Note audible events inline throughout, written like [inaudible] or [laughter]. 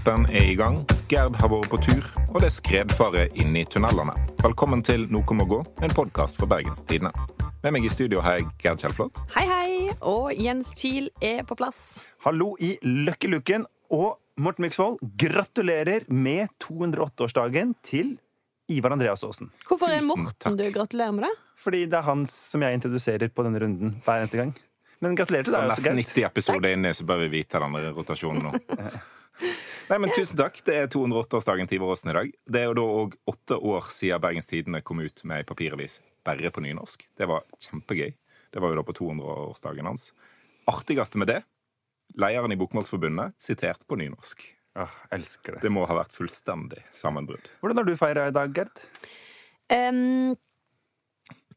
Valgkampen er i gang, Gerd har vært på tur, og det er skredfare inne i tunnelene. Velkommen til Noe må gå, en podkast fra Bergens Tidende. Med meg i studio har jeg Gerd Kjellflot. Hei, hei! Og Jens Kiel er på plass. Hallo i Løkkeluken. Og Morten Miksvold, gratulerer med 208-årsdagen til Ivar Andreas Aasen. Hvorfor er Morten takk. du gratulerer med det? Fordi det er han som jeg introduserer på denne runden hver eneste gang. Men gratulerer til deg også, nesten Gerd. 90 episoder inne, så bør vi vite den rotasjonen nå. [laughs] Nei, men Tusen takk. Det er 208-årsdagen til Ivar Aasen i dag. Det er jo da òg åtte år siden Bergens Tidende kom ut med ei papiravis bare på nynorsk. Det var kjempegøy. Det var jo da på 200-årsdagen hans. Artigste med det lederen i Bokmålsforbundet sitert på nynorsk. Åh, elsker det. Det må ha vært fullstendig sammenbrudd. Hvordan har du feira i dag, Gerd? Um,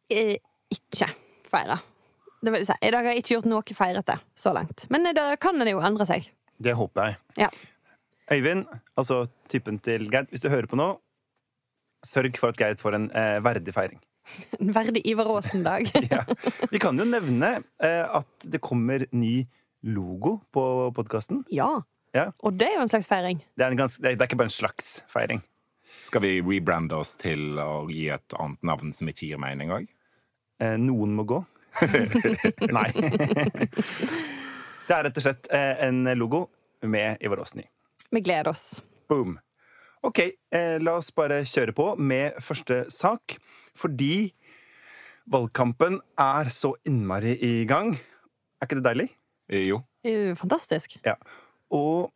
eh, ikke feira. Det vil si, I dag har jeg ikke gjort noe feirete så langt. Men det kan det jo endre seg. Det håper jeg. Ja. Øyvind, altså typen til Gerd, hvis du hører på nå, sørg for at Gerd får en eh, verdig feiring. [laughs] En verdig Ivar Aasen-dag. [laughs] Ja. Vi kan jo nevne eh, at det kommer ny logo på podkasten. ja. Ja. Og det er jo en slags feiring. Det, er en ganske- det er det er ikke bare en slags feiring. Skal vi rebrande oss til å gi et annet navn som ikke gir mening òg? Eh, noen må gå. [laughs] Nei. det er rett og slett eh, en logo med Ivar Aasen i. Vi gleder oss. Boom. Ok, eh, la oss bare kjøre på med første sak. Fordi valgkampen er så innmari i gang. Er ikke det deilig? Eh, Jo. Jo fantastisk. Ja. Og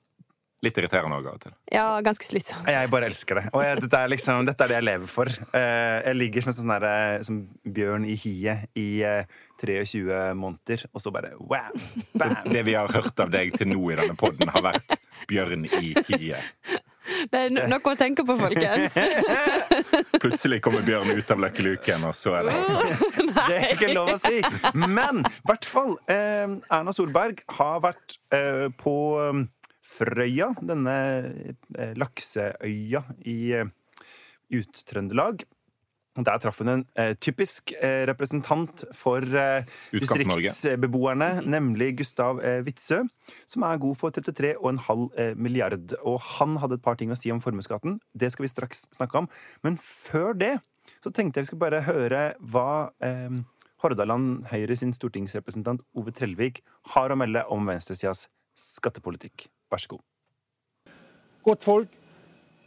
Litt irriterende òg av og til. Ja, ganske slitsomt. jeg bare elsker det. Og jeg, dette, er liksom, dette er det jeg lever for. Eh, jeg ligger som en sånn som bjørn i hiet i eh, 23 måneder, og så bare wow! Bam! Det vi har hørt av deg til nå i denne poden, har vært bjørn i hiet. Det er noe å tenke på, folkens. [laughs] Plutselig kommer bjørn ut av løkkeluken, og så er det Det er ikke lov å si! Men i hvert fall. Eh, Erna Solberg har vært eh, på eh, Frøya, denne eh, lakseøya i eh, Ut-Trøndelag. Der traff hun en eh, typisk eh, representant for eh, distriktsbeboerne, nemlig Gustav eh, Witzøe, som er god for 33,5 eh, milliard. Og han hadde et par ting å si om formuesskatten. Det skal vi straks snakke om. Men før det så tenkte jeg vi skulle bare høre hva eh, Hordaland Høyre sin stortingsrepresentant Ove Trellevik har å melde om venstresidas skattepolitikk. Vær så god. Godt folk,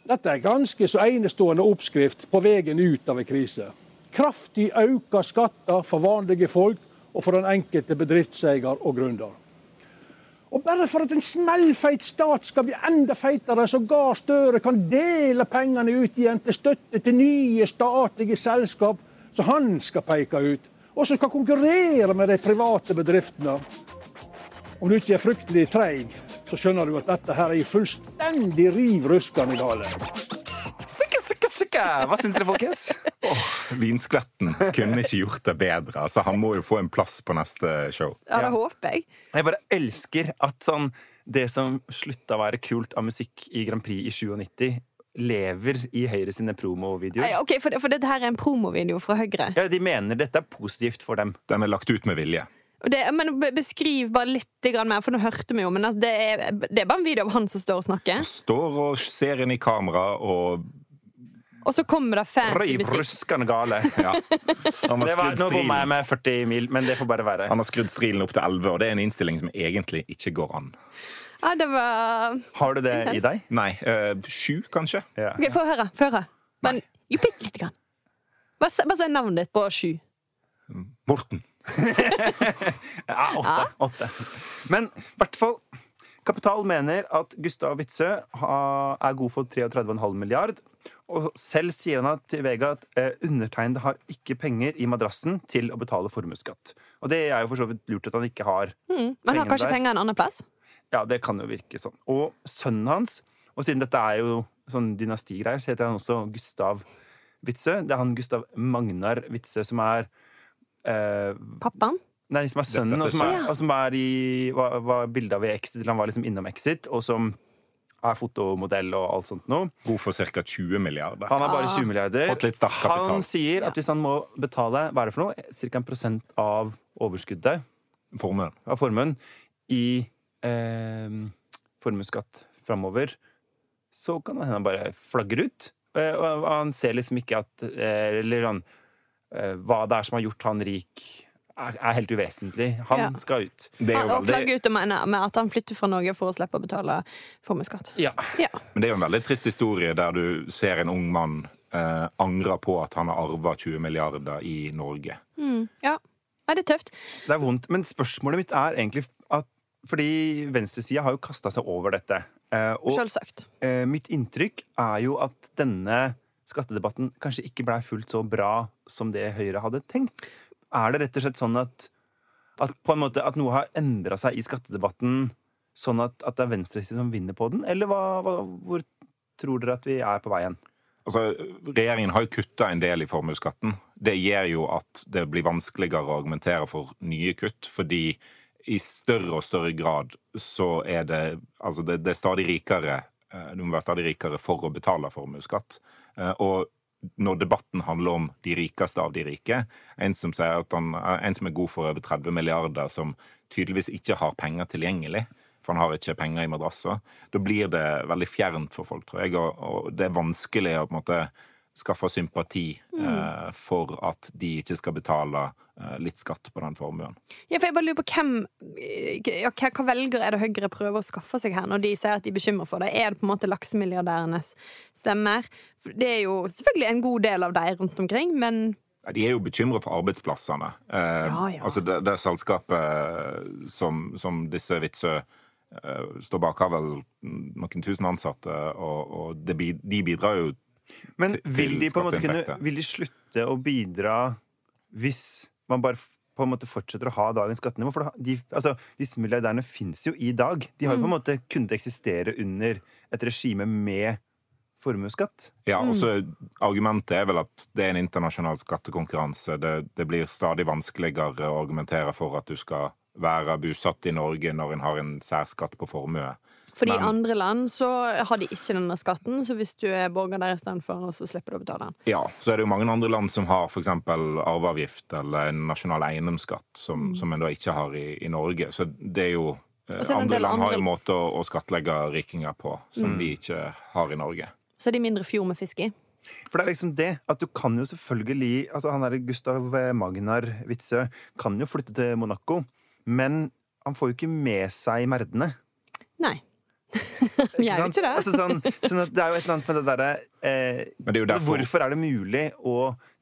dette er ganske så enestående oppskrift på veien ut av en krise. Kraftig økte skatter for vanlige folk og for den enkelte bedriftseier og gründer. Og bare for at en smellfeit stat skal bli enda feitere, så ga Støre kan dele pengene ut igjen til støtte til nye statlige selskap som han skal peke ut, og som skal konkurrere med de private bedriftene. Om du ikke er fryktelig treig, så skjønner du at dette her er fullstendig riv ruskende gale. Sikke, sikke, sikke! Hva syns dere, folkens? [laughs] Vinskvetten kunne ikke gjort det bedre. Altså, han må jo få en plass på neste show. Ja, det håper jeg. Jeg bare elsker at sånn det som slutta å være kult av musikk i Grand Prix i 97, lever i Høyre sine promovideoer. Ok, for, for dette her er en promovideo fra Høyre. Ja, de mener dette er positivt for dem. Den er lagt ut med vilje. Det, men Beskriv bare litt mer, for nå hørte vi jo. Men det, er, det er bare en video av han som står og snakker. Står og ser inn i kamera og Og så kommer det fancy Riv musikk. ruskende gale. [laughs] ja. Han har Det var, nå bomma jeg med 40 mil, men det får bare være. han har skrudd strilen opp til 11, og det er en innstilling som egentlig ikke går an. Ja, det var Har du det i deg? Nei, Øh, sju, kanskje? Ja. Ok, Få høre. Få høre. Men jo, bitte lite grann. Bare si navnet ditt på sju. Morten. Ja, åtte. åtte. Men i hvert fall Kapital mener at Gustav Witzøe er god for 33,5 milliard. Og selv sier han til Vega at eh, undertegnede har ikke penger i madrassen til å betale formuesskatt. Og det er jo for så vidt lurt at han ikke har. Mm. Men har kanskje der. penger en annen plass? Ja, det kan jo virke sånn. Og sønnen hans, og siden dette er jo sånn dynastigreier, så heter han også Gustav Witzøe. Det er han Gustav Magnar Witzøe som er eh, Pappaen? Nei, som er sønnen, og som er, og som er i var, var bildet av i Exit. eller Han var liksom innom Exit, og som er fotomodell og alt sånt noe. God for ca. 20 milliarder. Han er bare Ah. 20 milliarder. Fått litt sterk kapital. Han sier at hvis han må betale hva er det for noe? Ca. en prosent av overskuddet Formuen. av formuen i eh, formuesskatt framover, så kan det hende han bare flagger ut. Eh, Og han ser liksom ikke at eh, Eller sånn eh, Hva det er som har gjort han rik, er, er helt uvesentlig. Han Ja. skal ut. Det er jo veldig, ut og mener med at han flytter fra Norge for å slippe å betale formuesskatt. Ja. Ja. men det er jo en veldig trist historie der du ser en ung mann eh, angre på at han har arva 20 milliarder i Norge. ja. Nei, det er tøft. Det er vondt. Men spørsmålet mitt er egentlig at Fordi venstresida har jo kasta seg over dette. Eh, og Selvsagt. eh, mitt inntrykk er jo at denne skattedebatten kanskje ikke blei fullt så bra som det Høyre hadde tenkt. Er det rett og slett sånn at, at, måte, at noe har endra seg i skattedebatten, sånn at, at det er venstresiden som vinner på den? Eller hva, hva, hvor tror dere at vi er på vei hen? Altså, Regjeringen har jo kutta en del i formuesskatten. Det gjør jo at det blir vanskeligere å argumentere for nye kutt, fordi i større og større grad så er det Altså, det, det er stadig rikere Du må være stadig rikere for å betale formuesskatt. Eh, Og når debatten handler om de rikeste av de rike, en som, han, en som er god for over 30 milliarder, som tydeligvis ikke har penger tilgjengelig, for han har ikke penger i madrasser, da blir det veldig fjernt for folk, tror jeg. Og det er vanskelig å på en måte skaffe sympati eh, for at de ikke skal betale eh, litt skatt på den formuen. Ja, for jeg bare lurer på hvem ja, hva, hva velgere er det Høyre prøver å skaffe seg her, når de sier at de er bekymret for det? Er det på en måte laksemilliardærenes stemmer? Det er jo selvfølgelig en god del av dem rundt omkring, men Ja, De er jo bekymret for arbeidsplassene. Eh, Ja, ja. Altså det, det selskapet som, som disse Vitsø eh, står bak, har vel noen tusen ansatte, og, og de bidrar jo Men vil de på en måte kunne. Vil de slutte å bidra hvis man bare på en måte fortsetter å ha dagens skattenivå? For de, altså, disse milliardærene fins jo i dag. De har jo på en måte kunnet eksistere under et regime med formuesskatt. Ja, og så Argumentet er vel at det er en internasjonal skattekonkurranse. Det, det blir stadig vanskeligere å argumentere for at du skal være bosatt i Norge når en har en særskatt på formue. Fordi i andre land så har de ikke denne skatten, så hvis du er borger der istedenfor, så slipper du å betale den. Ja, så er det jo mange andre land som har f.eks. arveavgift eller en nasjonal eiendomsskatt, som, som en da ikke har i, i Norge. Så det er jo eh, er Andre land har en måte å, å skattlegge rikinger på som vi ikke har i Norge. Så er de mindre fjord med fisk i. For det er liksom det at du kan jo selvfølgelig altså Han der Gustav Magnar Witzøe kan jo flytte til Monaco, men han får jo ikke med seg merdene. Nei. Jeg er jo ikke det. Altså, sånn, sånn at det er jo et eller annet med det derre eh, det er Hvorfor er det mulig å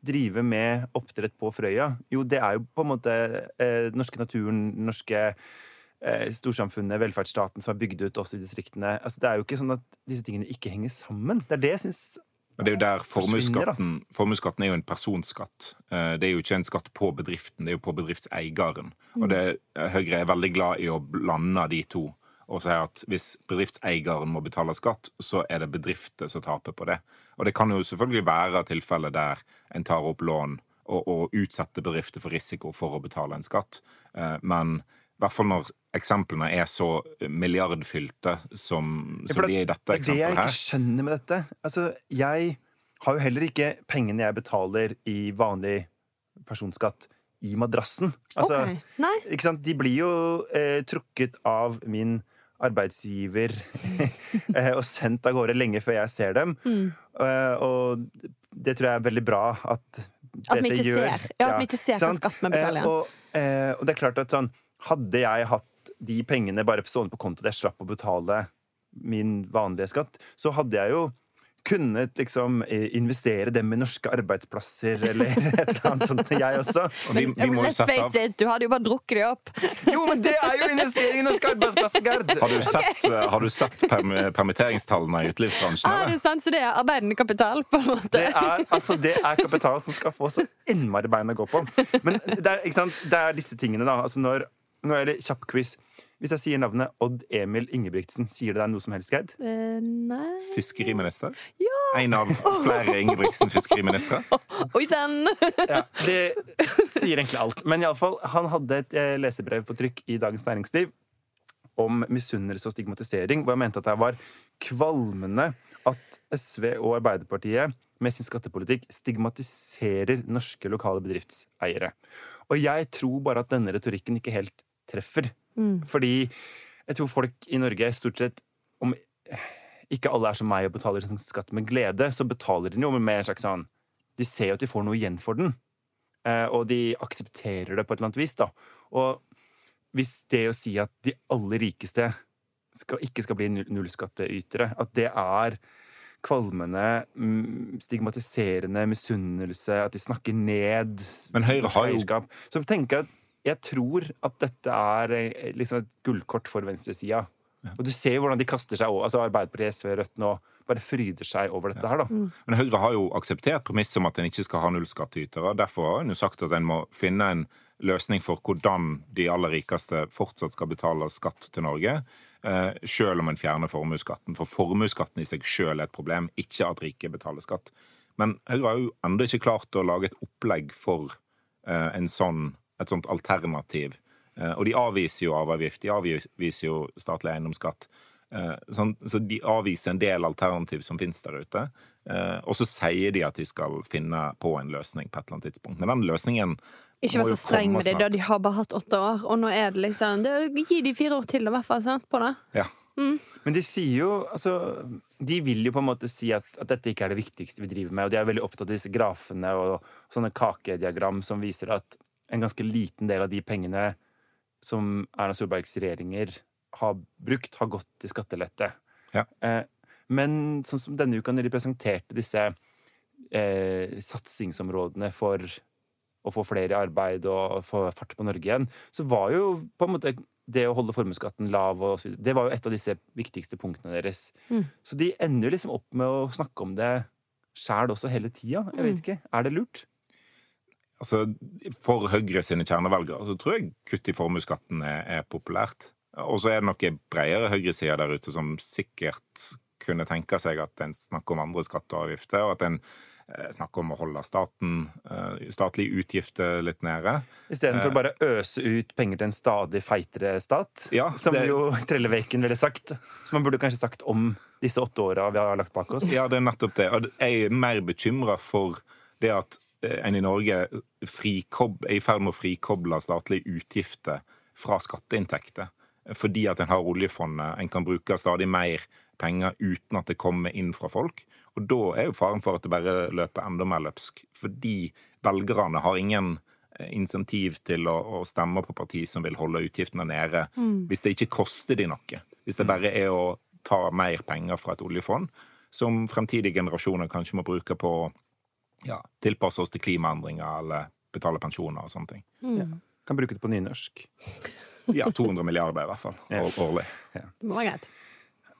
drive med oppdrett på Frøya? Jo, det er jo på en måte eh, norske naturen, den norske eh, storsamfunnet, velferdsstaten som er bygd ut også i distriktene. Altså, det er jo ikke sånn at disse tingene ikke henger sammen. Det er det jeg syns Men det er jo der formuesskatten Formuesskatten er jo en personskatt. Eh, Det er jo ikke en skatt på bedriften, det er jo på bedriftseieren. Og det, Høyre er veldig glad i å blande de to. Og si at hvis bedriftseieren må betale skatt, så er det bedrifter som taper på det. Og det kan jo selvfølgelig være tilfeller der en tar opp lån og, og utsetter bedrifter for risiko for å betale en skatt. Eh, Men i hvert fall når eksemplene er så milliardfylte som, Ja, som for de er i dette eksempelet her. det jeg ikke her. skjønner med dette. Altså, jeg har jo heller ikke pengene jeg betaler i vanlig personskatt, i madrassen. Altså, Ok. Nei. ikke sant? De blir jo eh, trukket av min arbeidsgiver [laughs] eh, og sendt av gårde lenge før jeg ser dem. Mm. Eh, og det tror jeg er veldig bra at At vi gjør. ja, Ja, at vi ikke ser hva sant? skatt vi betaler, Eh, og, eh, og det er klart at sånn Hadde jeg hatt de pengene bare stående på konto, at jeg slapp å betale min vanlige skatt, så hadde jeg jo kunnet liksom eh, investere dem i norske arbeidsplasser eller [laughs] et eller annet sånt, jeg også. Og vi, vi må Let's face it, du hadde jo bare drukket det opp. [laughs] Jo, men det er jo investering i norske arbeidsplasser, Gerd! Har du sett, okay. har du sett perm permitteringstallene i utelivsbransjen? Ah, det er sant, så det er arbeidende kapital, på en måte. Det er, altså, det er kapital som skal få så innmari bein å gå på. Men det er, ikke sant? det er disse tingene, da. Altså, når, nå er det kjapp quiz. Hvis jeg sier navnet Odd Emil Ingebrigtsen, sier det deg noe som helst, Gerd? Uh, nei Fiskeriminister? Ja! En av [laughs] flere Ingebrigtsen fiskeriministre? [laughs] Oi sann! Ja, det sier egentlig alt. Men iallfall, han hadde et eh, lesebrev på trykk i Dagens Næringsliv om misunnelse og stigmatisering, hvor jeg mente at det var kvalmende at SV og Arbeiderpartiet med sin skattepolitikk stigmatiserer norske lokale bedriftseiere. Og jeg tror bare at denne retorikken ikke helt treffer. Fordi jeg tror folk i Norge stort sett om ikke alle er som meg og betaler sånn skatt med glede, så betaler de jo med en slags sånn De ser jo at de får noe igjen for den, eh, og de aksepterer det på et eller annet vis. da. Og hvis det å si at de aller rikeste skal, ikke skal bli null- nullskattytere, at det er kvalmende, mm, stigmatiserende, misunnelse, at de snakker ned Men Høyre har jo- Så tenker jeg at jeg tror at dette er eh, liksom et gullkort for venstresida. Og du ser jo hvordan de kaster seg over. Altså Arbeiderpartiet, SV, Rødt nå bare fryder seg over dette her, da. Mm. Men Høyre har jo akseptert premisset om at en ikke skal ha nullskattytere. Derfor har en jo sagt at en må finne en løsning for hvordan de aller rikeste fortsatt skal betale skatt til Norge, eh, selv om en fjerner formuesskatten. For formuesskatten i seg selv er et problem, ikke at rike betaler skatt. Men Høyre har jo ennå ikke klart å lage et opplegg for eh, en sånn, et sånt alternativ. Eh, og de avviser jo arveavgift, de avviser jo statlig eiendomsskatt. Eh, sånn, så de avviser en del alternativ som finnes der ute. Eh, og så sier de at de skal finne på en løsning på et eller annet tidspunkt. Men den løsningen Ikke vær så streng med det, da. De har bare hatt åtte år, og nå er det liksom det, Gi de fire år til, i hvert fall, sant, på det. Ja. Men de sier jo altså, De vil jo på en måte si at, at dette ikke er det viktigste vi driver med, og de er veldig opptatt av disse grafene og sånne kakediagram som viser at en ganske liten del av de pengene som Erna Solbergs regjeringer har brukt, har gått til skattelette. Ja. Eh, men sånn som denne uka, når de presenterte disse eh, satsingsområdene for å få flere i arbeid og få fart på Norge igjen, så var jo på en måte det å holde formuesskatten lav og så videre, det var jo et av disse viktigste punktene deres. Mm. Så de ender jo liksom opp med å snakke om det sjæl også hele tida. Jeg vet ikke. Er det lurt? Altså, for Høyre sine kjernevelgere så tror jeg kutt i formuesskatten er, er populært. Og så er det noen bredere høyreside der ute som sikkert kunne tenke seg at en snakker om andre skatter og avgifter, og at en eh, snakker om å holde staten, eh, statlige utgifter litt nede. Istedenfor bare å øse ut penger til en stadig feitere stat. Ja, som det- jo Trelleveiken ville sagt. Som man burde kanskje sagt om disse åtte åra vi har lagt bak oss. Ja, det er nettopp det. Og jeg er mer bekymra for det at eh, en i Norge frikob, er i ferd med å frikoble statlige utgifter fra skatteinntekter. Fordi at en har oljefondet, en kan bruke stadig mer penger uten at det kommer inn fra folk. Og da er jo faren for at det bare løper enda mer løpsk. Fordi velgerne har ingen eh, insentiv til å, å stemme på parti som vil holde utgiftene nede, hvis det ikke koster de noe. Hvis det bare er å ta mer penger fra et oljefond, som fremtidige generasjoner kanskje må bruke på ja, tilpasse oss til klimaendringer eller betale pensjoner og sånne ting. Kan bruke det på nynorsk. Ja, 200 milliarder i hvert fall, Ja. år- årlig. Det må være greit.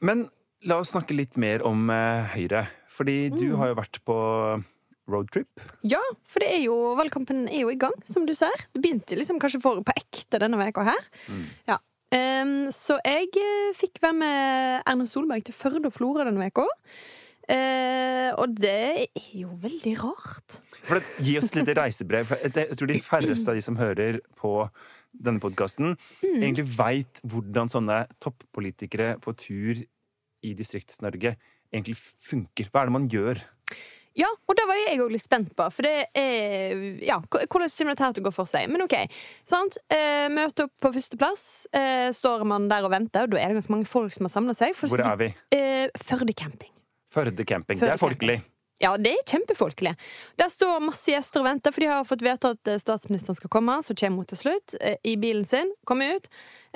Men la oss snakke litt mer om eh, Høyre. Fordi du Mm. har jo vært på roadtrip. Ja, for det er jo, valgkampen er jo i gang, som du ser. Det begynte liksom kanskje for på ekte denne veka her. Ja. Um, så jeg eh, fikk være med Erna Solberg til Førde og Florø denne veka. Eh, og det er jo veldig rart. For det, gi oss et lite reisebrev. Jeg, tror de færreste av de som hører på denne podkasten, Mm. egentlig veit hvordan sånne toppolitikere på tur i Distrikts-Norge egentlig funker. Hva er det man gjør? Ja, og det var jeg òg litt spent på. For det er Ja, hvordan kommer dette til å gå for seg? Men OK. sant? Eh, møte opp på førsteplass. Eh, står man der og venter, og da er det ganske mange folk som har samla seg. For Hvor er vi? Eh, Førde camping. Førde camping. Førde Det er folkelig. Ja, det er kjempefolkelig. Der står masse gjester og venter, for de har fått vite at statsministeren skal komme. Så kommer hun til slutt eh, i bilen sin, kommer ut,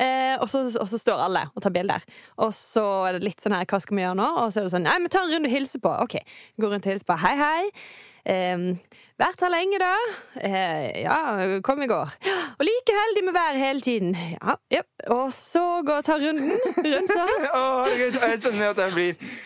eh, og, så, og så står alle og tar bilder. Og så er det litt sånn her, hva skal vi gjøre nå? Og så er det sånn, nei, vi tar en runde og hilser på. Ok, går rundt og hilser på. Hei, hei. Eh, vært her lenge, da? Eh, ja, kom i går. Og like heldig med været hele tiden. Ja, ja. Og så gå og ta runden rundt sånn. [laughs] Herregud, jeg skjønner at jeg blir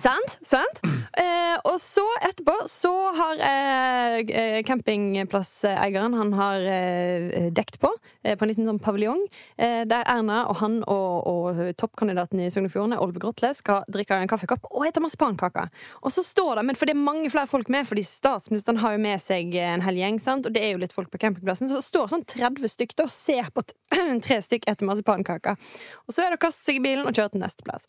Sant? sant? Eh, og så etterpå så har eh, eh, campingplasseieren Han har eh, dekt på eh, på en liten sånn paviljong, eh, der Erna og han og, og toppkandidaten i Sogn og Fjordane, Olve Grotle, skal drikke en kaffekopp og spise masse pannekaker. Og så står det, men for det er mange flere folk med, fordi statsministeren har jo med seg en hel gjeng, sant? og det er jo litt folk på campingplassen, så det står sånn 30 stykk og ser på [clears throat] tre stykk etter masse pannekaker. Og så er det å kaste seg i bilen og kjøre til neste plass.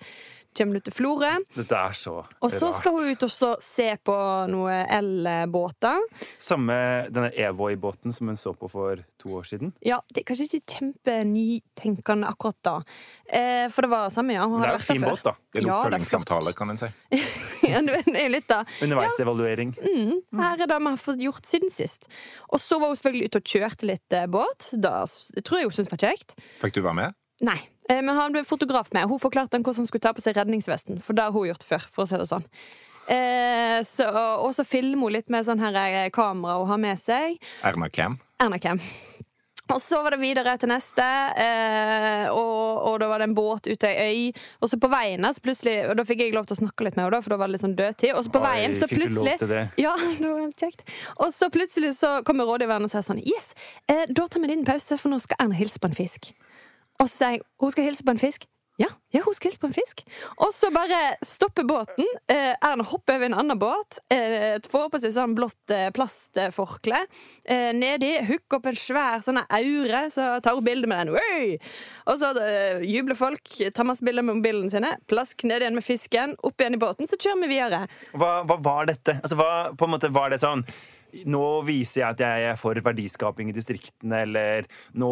Kommer du til Florø, Dette er så rart. Og så skal hun ut og stå, se på noen elbåter. Samme denne Evoy-båten som hun så på for to år siden. Ja, det er kanskje ikke kjempenytenkende akkurat da. Eh, for det var samme, ja. Hun Det er jo vært der fin før. båt, da. Det er en Ja, oppfølgingssamtale, kan en si. [laughs] ja, det er litt da. Underveisevaluering. Mm, her er det vi har fått gjort siden sist. Og så var hun selvfølgelig ute og kjørte litt eh, båt. Da tror jeg hun syntes det var kjekt. Fikk du være med? Nei. Eh, Men han ble fotograf med. Hun forklarte han hvordan han skulle ta på seg redningsvesten. For det har hun gjort før, for å si det sånn. Eh, så, og så filmer hun litt med sånn her eh, kamera hun har med seg. Erna Cam? Erna Cam. Og så var det videre til neste, eh, og, og da var det en båt ute ei øy. Og så på veien så plutselig Og da fikk jeg lov til å snakke litt med henne, for da var det litt sånn dødtid. Og så på Oi, veien så plutselig? Ja. [laughs] Og så plutselig så kommer rådgiveren og sier sånn Yes, eh, da tar vi en liten pause, for nå skal Erna hilse på en fisk. Og så sier jeg hun skal hilse på en fisk. Ja, ja, hun skal hilse på en fisk. Og så bare stopper båten. Eh, Erna hopper over en annen båt. Eh, får på seg sånn blått eh, plastforkle. Eh, nedi hooker opp en svær sånn aure, så tar hun bilde med den. Oi! Og så eh, jubler folk, tar masse bilder med mobilene sine. Plask ned igjen med fisken, opp igjen i båten, så kjører vi videre. Hva, hva var dette? Altså, hva, på en måte var det sånn Nå viser jeg at jeg er for verdiskaping i distriktene, eller nå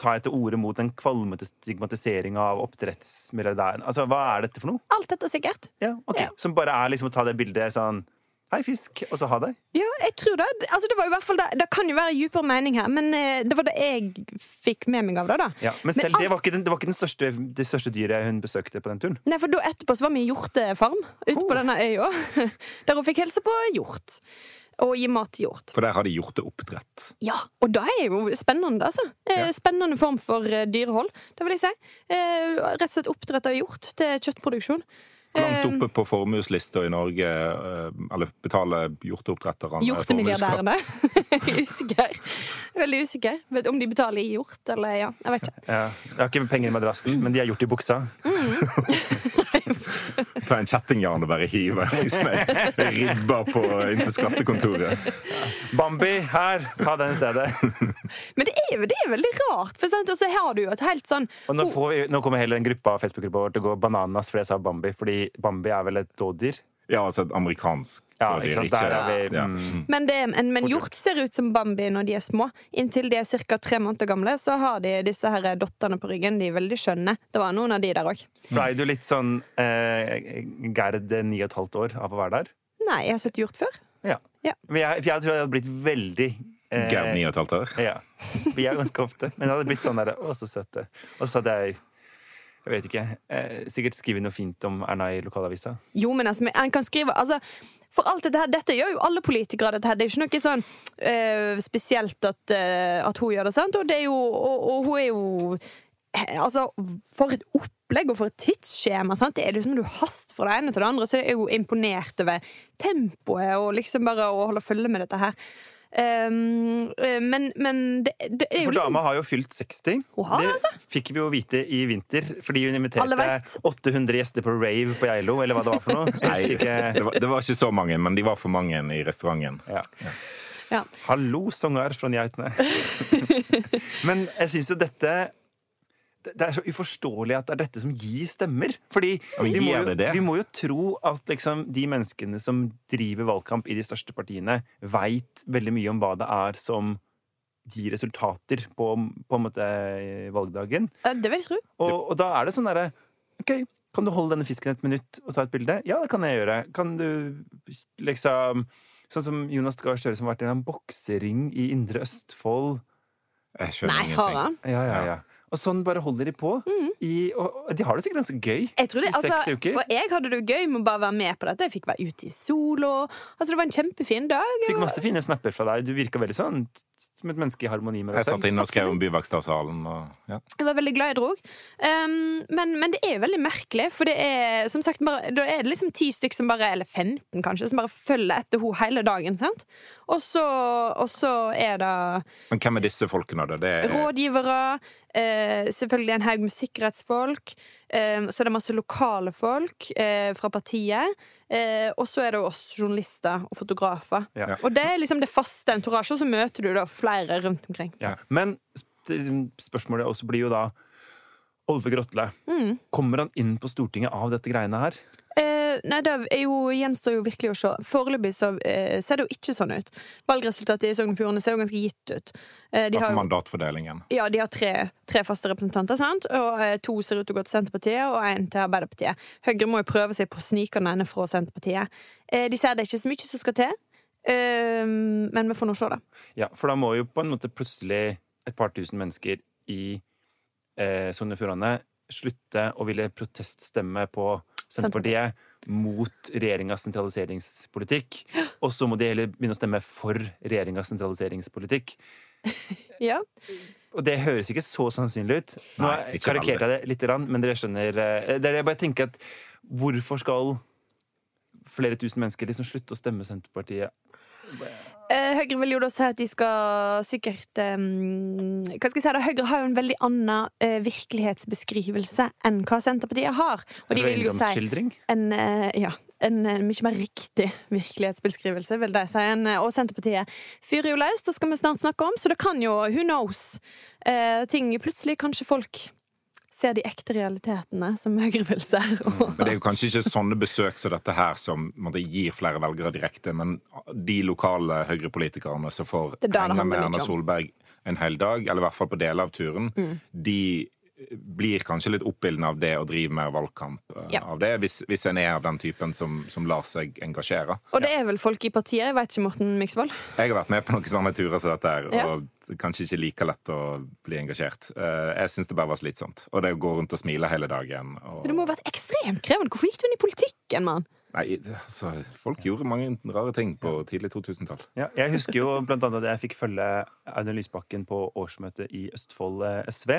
tar jeg til orde mot den kvalmete stigmatiseringa av oppdrettsmilliardæren. Altså, hva er dette for noe? Alt dette sikkert. Ja, ok. Ja. Som bare er liksom å ta det bildet sånn Hei, fisk, og så ha det. Ja, jeg tror det. Altså, det var i hvert fall det. Det kan jo være dypere mening her, men eh, det var det jeg fikk med meg av det. da. Ja, men selv alt- det var ikke, den, det var ikke den største, det største dyret hun besøkte på den turen. Nei, for da Etterpå så var vi i hjortefarm ute Oh. på denne øya. [laughs] Der hun fikk hilse på hjort. Og gi mat til hjort. For der har de hjorteoppdrett. Ja, Og det er jo spennende, altså. Eh, Ja. Spennende form for eh, dyrehold, det vil jeg si. Eh, rett og slett oppdrett av hjort til kjøttproduksjon. Langt Eh, oppe på formueslista i Norge eh, Eller betaler hjorteoppdretterne Hjortemilliardærene. formuesskatt? [laughs] usikker. Veldig usikker. Vet om de betaler i hjort, eller ja. Jeg vet ikke. Ja, jeg har ikke penger i madrassen, men de har gjort i buksa. [laughs] Ta en kjettingjarn og bare hive liksom, ribba på inntil skattekontoret. Bambi, her! Ta den i stedet. [laughs] Men det er, det er veldig rart. For sant? Og så har du jo et helt sånn Og nå, får vi, nå kommer hele den gruppa Facebook-gruppa vår til å gå bananas fordi jeg sa Bambi, fordi Bambi er vel et dådyr? Ja, altså et amerikansk Ja, dådyr. ikke sant? Der er vi, ja. mm. Men, det, en, men hjort ser ut som Bambi når de er små. Inntil de er ca. tre måneder gamle, så har de disse her dotterne på ryggen. De er veldig skjønne. Det var noen av de der òg. Blei du litt sånn eh, Gerd ni og et halvt år av å være der? Nei, jeg har sett hjort før. Ja. Ja. Men jeg, jeg tror jeg hadde blitt veldig eh, Gerd ni og et halvt år. Ja. Vi er ganske ofte. Men det hadde blitt sånn derre Å, så søte. Og så hadde jeg jeg vet ikke. Eh, sikkert skriver noe fint om Erna i lokalavisa. Jo, men altså, en kan skrive altså, For alt dette her, dette gjør jo alle politikere. Dette her. Det er ikke noe sånn eh, spesielt at, eh, at hun gjør det. sant? Og, det er jo, og, og hun er jo Altså, for et opplegg og for et tidsskjema. sant? Det er liksom du hast fra det ene til det andre, så jeg er jo imponert over tempoet og liksom bare å holde følge med dette her. Um, eh, men, men det, det er jo For liksom dama har jo fylt 60. Oha, det altså. fikk vi jo vite i vinter, fordi hun inviterte 800 gjester på rave på Geilo, eller hva det var for noe. Nei, det var, det var ikke så mange, men de var for mange i restauranten. Ja. ja. Hallo, sanger fra Geitene. [laughs] Men jeg syns jo dette det er så uforståelig at det er dette som gir stemmer. Fordi vi må, jo, vi må jo tro at liksom, de menneskene som driver valgkamp i de største partiene, veit veldig mye om hva det er som gir resultater på, på en måte valgdagen. Eh, Det vil jeg tro. Og, og da er det sånn derre OK, kan du holde denne fisken et minutt og ta et bilde? Ja, det kan jeg gjøre. Kan du liksom Sånn som Jonas Gahr Støre som har vært i en boksering i Indre Østfold. Jeg skjønner Nei, har han? Ja, ja, ja. Og sånn bare holder de på. I, og, de har det sikkert ganske gøy. Jeg tror det, I seks altså, uker. For jeg hadde det gøy med å bare være med på dette. Jeg fikk være ute i solo. Altså, det var en kjempefin dag. Fikk masse fine snapper fra deg. Du virka veldig sånn som et menneske i harmoni med deg Jeg satt inne og skrev om Byvakstavsalen Og, ja. Jeg var veldig glad jeg dro. Um, men, men det er jo veldig merkelig, for det er som sagt bare, da er det liksom ti stykker som bare, eller 15 kanskje, som bare følger etter henne hele dagen. sant? Og så, og så er det Men hvem er disse folkene, da? Det er, rådgivere, selvfølgelig en haug med sikkerhetsfolk, eh, så er det masse lokale folk eh, fra partiet, eh, og så er det oss journalister og fotografer. Ja. Og det er liksom det faste entorasjet, og så møter du da flere rundt omkring. Ja. Men spørsmålet også blir jo da Olve Grotle. Kommer han inn på Stortinget av dette greiene her? Eh, nei, det er jo, gjenstår jo virkelig å se. Foreløpig så eh, ser det jo ikke sånn ut. Valgresultatet i Sogn og Fjordane ser jo ganske gitt ut. Eh, de har mandatfordelingen? Ja, de har tre, tre faste representanter, sant? og eh, to ser ut til å gå til Senterpartiet, og én til Arbeiderpartiet. Høyre må jo prøve seg på å snike den ene fra Senterpartiet. Eh, de ser det ikke så mye som skal til, eh, men vi får nå se, da. Ja, for da må jo på en måte plutselig et par tusen mennesker i eh, Sogn og Fjordane slutte å ville proteststemme på Senterpartiet mot regjeringas sentraliseringspolitikk. Og så må de heller begynne å stemme for regjeringas sentraliseringspolitikk. [laughs] Ja. Og det høres ikke så sannsynlig ut. Nå karikerte jeg det litt, men dere skjønner eh, det er- Jeg bare tenker at hvorfor skal flere tusen mennesker liksom slutte å stemme Senterpartiet? Eh, Høyre vil jo da si at de skal sikkert um, Hva skal jeg si da? Høyre har jo en veldig annen uh, virkelighetsbeskrivelse enn hva Senterpartiet har. Og de vil jo si en, uh, ja, en uh, mye mer riktig virkelighetsbeskrivelse, vil de si. En, og Senterpartiet fyrer jo løs, det skal vi snart snakke om, så det kan jo, who knows, ting Plutselig kanskje folk ser de ekte realitetene, som Høyre vil se. Og, Men det er jo kanskje ikke sånne besøk som dette her som en gir flere velgere direkte, men de lokale Høyre-politikerne som får henge med Erna. Solberg en hel dag, eller i hvert fall på deler av turen, Mm. de blir kanskje litt oppildne av det å drive mer valgkamp eh, Ja. av det, hvis, hvis en er av den typen som, som lar seg engasjere. og det er vel folk i partiet, jeg vet ikke, Morten Myksvold? Jeg har vært med på noen sånne turer som dette her, Ja. Kanskje ikke like lett å bli engasjert. Eh, Jeg syns det bare var slitsomt. Og det å gå rundt og smile hele dagen. Og... Det må ha vært ekstremt krevende. Hvorfor gikk du inn i politikken, mann? Nei, altså, folk gjorde mange rare ting på tidlig 2000-tall. Ja, jeg husker jo blant annet at jeg fikk følge Audun Lysbakken på årsmøtet i Østfold eh, SV.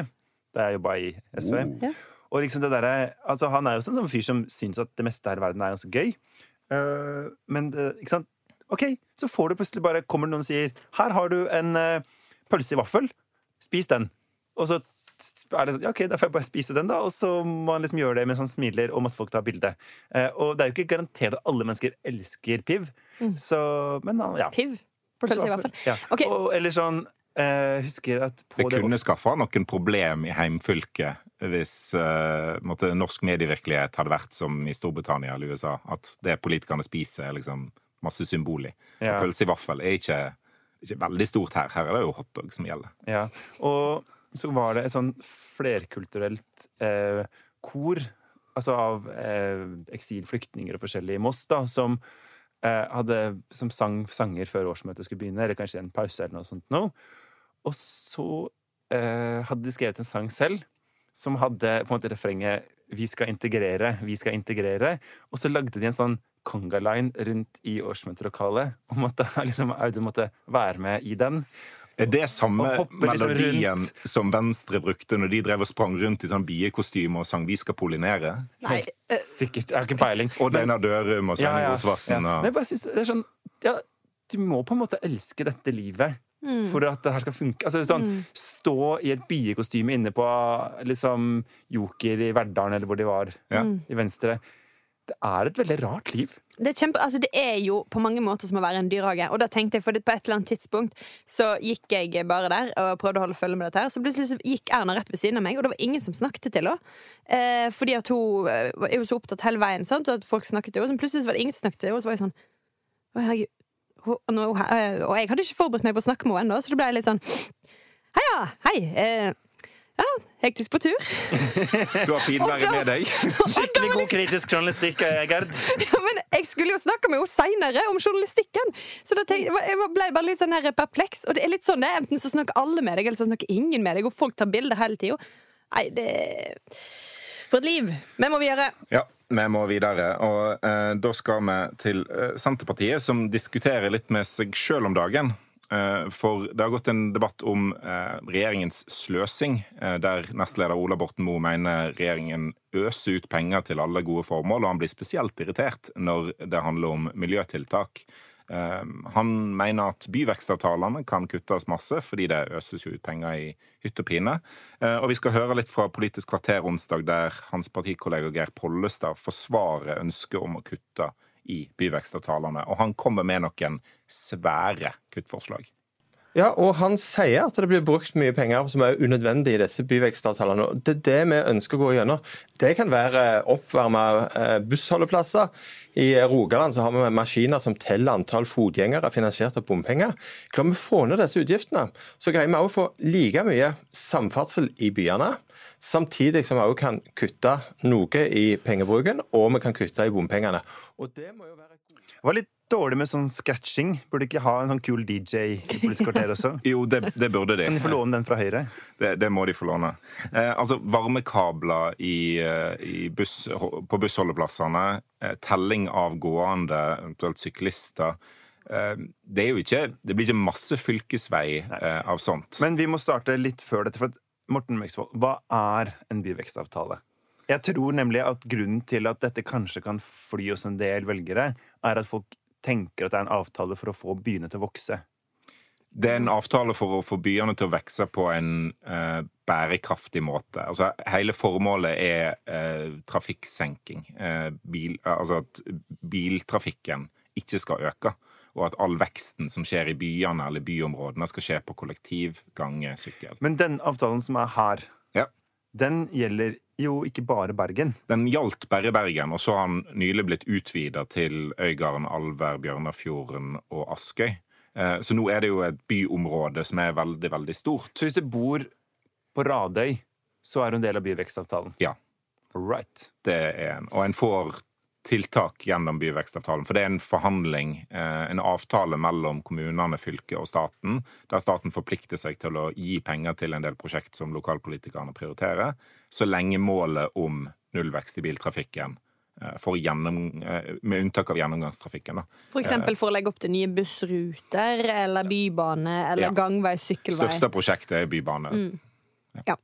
Da jeg jobba i SV. Oh. Og liksom det der, altså Han er jo sånn som fyr som syns at det meste her i verden er ganske gøy. Eh, men ikke sant? OK, så får du plutselig bare kommer det noen og sier Her har du en eh, pølse i vaffel. Spis den. Og så er det sånn, ja, ok, da får jeg bare spise den, da. Og så må han liksom gjøre det mens han smiler, og masse folk tar bilde. Eh, og det er jo ikke garantert at alle mennesker elsker piv. Så, men ja. Piv? Pølse i vaffel? Ja. Okay. Og, eller sånn eh, Husker at på Det kunne skaffa noen problem i heimfylket hvis eh, måtte, norsk medievirkelighet hadde vært som i Storbritannia eller USA. At det politikerne spiser, er liksom masse symbol i. Ja. Pølse i vaffel er ikke, ikke veldig stort her. Her er det jo hotdog som gjelder. Ja, og så var det et sånn flerkulturelt eh, kor, altså av eh, eksilflyktninger og forskjellige i Moss, da, som, eh, hadde, som sang sanger før årsmøtet skulle begynne, eller kanskje en pause eller noe sånt noe. Og så eh, hadde de skrevet en sang selv, som hadde på en måte refrenget 'Vi skal integrere, vi skal integrere', og så lagde de en sånn conga-line rundt i årsmøtelokalet om at [laughs] da liksom Audun måtte være med i den. Er det samme Og liksom melodien rundt. som Venstre brukte når de drev og sprang rundt i sånn biekostyme og sang 'Vi skal pollinere'? Nei. eh, Sikkert. Jeg har ikke peiling. Og Deinar Dørum og Svein Rotevatn. Men og- jeg bare synes det er sånn ja, Du må på en måte elske dette livet Mm. for at det her skal funke. Altså, sånn, Stå i et biekostyme inne på liksom, Joker i Verdalen, eller hvor de var, Ja. i Venstre. Det er et veldig rart liv. Det er, kjempe, altså det er jo på mange måter som å være en dyrehage. Og da tenkte jeg, for På et eller annet tidspunkt så gikk jeg bare der og prøvde å holde følge med dette. her Så plutselig gikk Erna rett ved siden av meg, og det var ingen som snakket til henne. Eh, fordi at hun eh, er jo så opptatt hele veien, sant? og at folk snakket til henne. Så plutselig var det ingen som snakket til henne, og så var jeg sånn herregud. Eh, og jeg hadde ikke forberedt meg på å snakke med henne ennå, så det ble litt sånn Heia, hei. Eh, ja, hektisk på tur. [laughs] Du har finværet Og med deg. [laughs] Skikkelig god kritisk journalistikk, eh, Gerd. [laughs] Ja, men jeg skulle jo snakke med henne seinere om journalistikken. Så da tenkte, jeg ble bare litt sånn her perpleks. Og det er litt sånn det enten så snakker alle med deg, eller så snakker ingen med deg, og folk tar bilder hele tida. Nei, det For et liv! Vi må videre. Ja, vi må videre. Og eh, da skal vi til eh, Senterpartiet, som diskuterer litt med seg sjøl om dagen. Eh, for det har gått en debatt om eh, regjeringens sløsing, eh, der nestleder Ola Borten Moe mener regjeringen øser ut penger til alle gode formål, og han blir spesielt irritert når det handler om miljøtiltak. Han mener at byvekstavtalene kan kuttes masse, fordi det øses jo ut penger i hytt og pine. Og vi skal høre litt fra Politisk kvarter onsdag, der hans partikollega Geir Pollestad forsvarer ønsket om å kutte i byvekstavtalene. Og han kommer med noen svære kuttforslag. Ja, og han sier at det blir brukt mye penger som er unødvendig i disse byvekstavtalene. og Det er det vi ønsker å gå gjennom. Det kan være oppvarma eh, bussholdeplasser. I Rogaland så har vi maskiner som teller antall fotgjengere finansiert av bompenger. Klarer vi å få ned disse utgiftene, så greier vi òg å få like mye samferdsel i byene. Samtidig som vi også kan kutte noe i pengebruken, og vi kan kutte i bompengene. Og det må jo være Det var litt dårlig med sånn scratching. Burde ikke ha en sånn kul DJ i Politisk kvarter også? [laughs] Jo, det, det burde de. Kan de få låne den fra Høyre? Det, det må de få låne. Eh, altså, Varmekabler i, eh, i buss, på bussholdeplassene, eh, telling av gående, eventuelt syklister eh, Det er jo ikke, det blir ikke masse fylkesvei eh, av sånt. Men vi må starte litt før dette. for at Morten Meksvold, hva er en byvekstavtale? Jeg tror nemlig at grunnen til at dette kanskje kan fly hos en del velgere, er at folk tenker at det er en avtale for å få byene til å vokse. Det er en avtale for å få byene til å vokse på en eh, bærekraftig måte. Altså, hele formålet er eh, trafikksenking. Eh, bil, altså at biltrafikken ikke skal øke. Og at all veksten som skjer i byene eller byområdene, skal skje på kollektiv, gange, sykkel. Men den avtalen som er her, Ja. den gjelder jo ikke bare Bergen. Den gjaldt bare Bergen, og så har den nylig blitt utvida til Øygarden, Alver, Bjørnafjorden og Askøy. Eh, Så nå er det jo et byområde som er veldig, veldig stort. Så hvis du bor på Radøy, så er du en del av byvekstavtalen? Ja. Right. Det er en. Og en får tiltak gjennom byvekstavtalen. For det er en forhandling, eh, en avtale mellom kommunene, fylket og staten, der staten forplikter seg til å gi penger til en del prosjekt som lokalpolitikerne prioriterer, så lenge målet om nullvekst i biltrafikken eh, gjennom, eh, med unntak av gjennomgangstrafikken. Da. For eksempel for å legge opp til nye bussruter eller bybane eller Ja. gangvei, sykkelvei. Største prosjektet er bybane. Ja.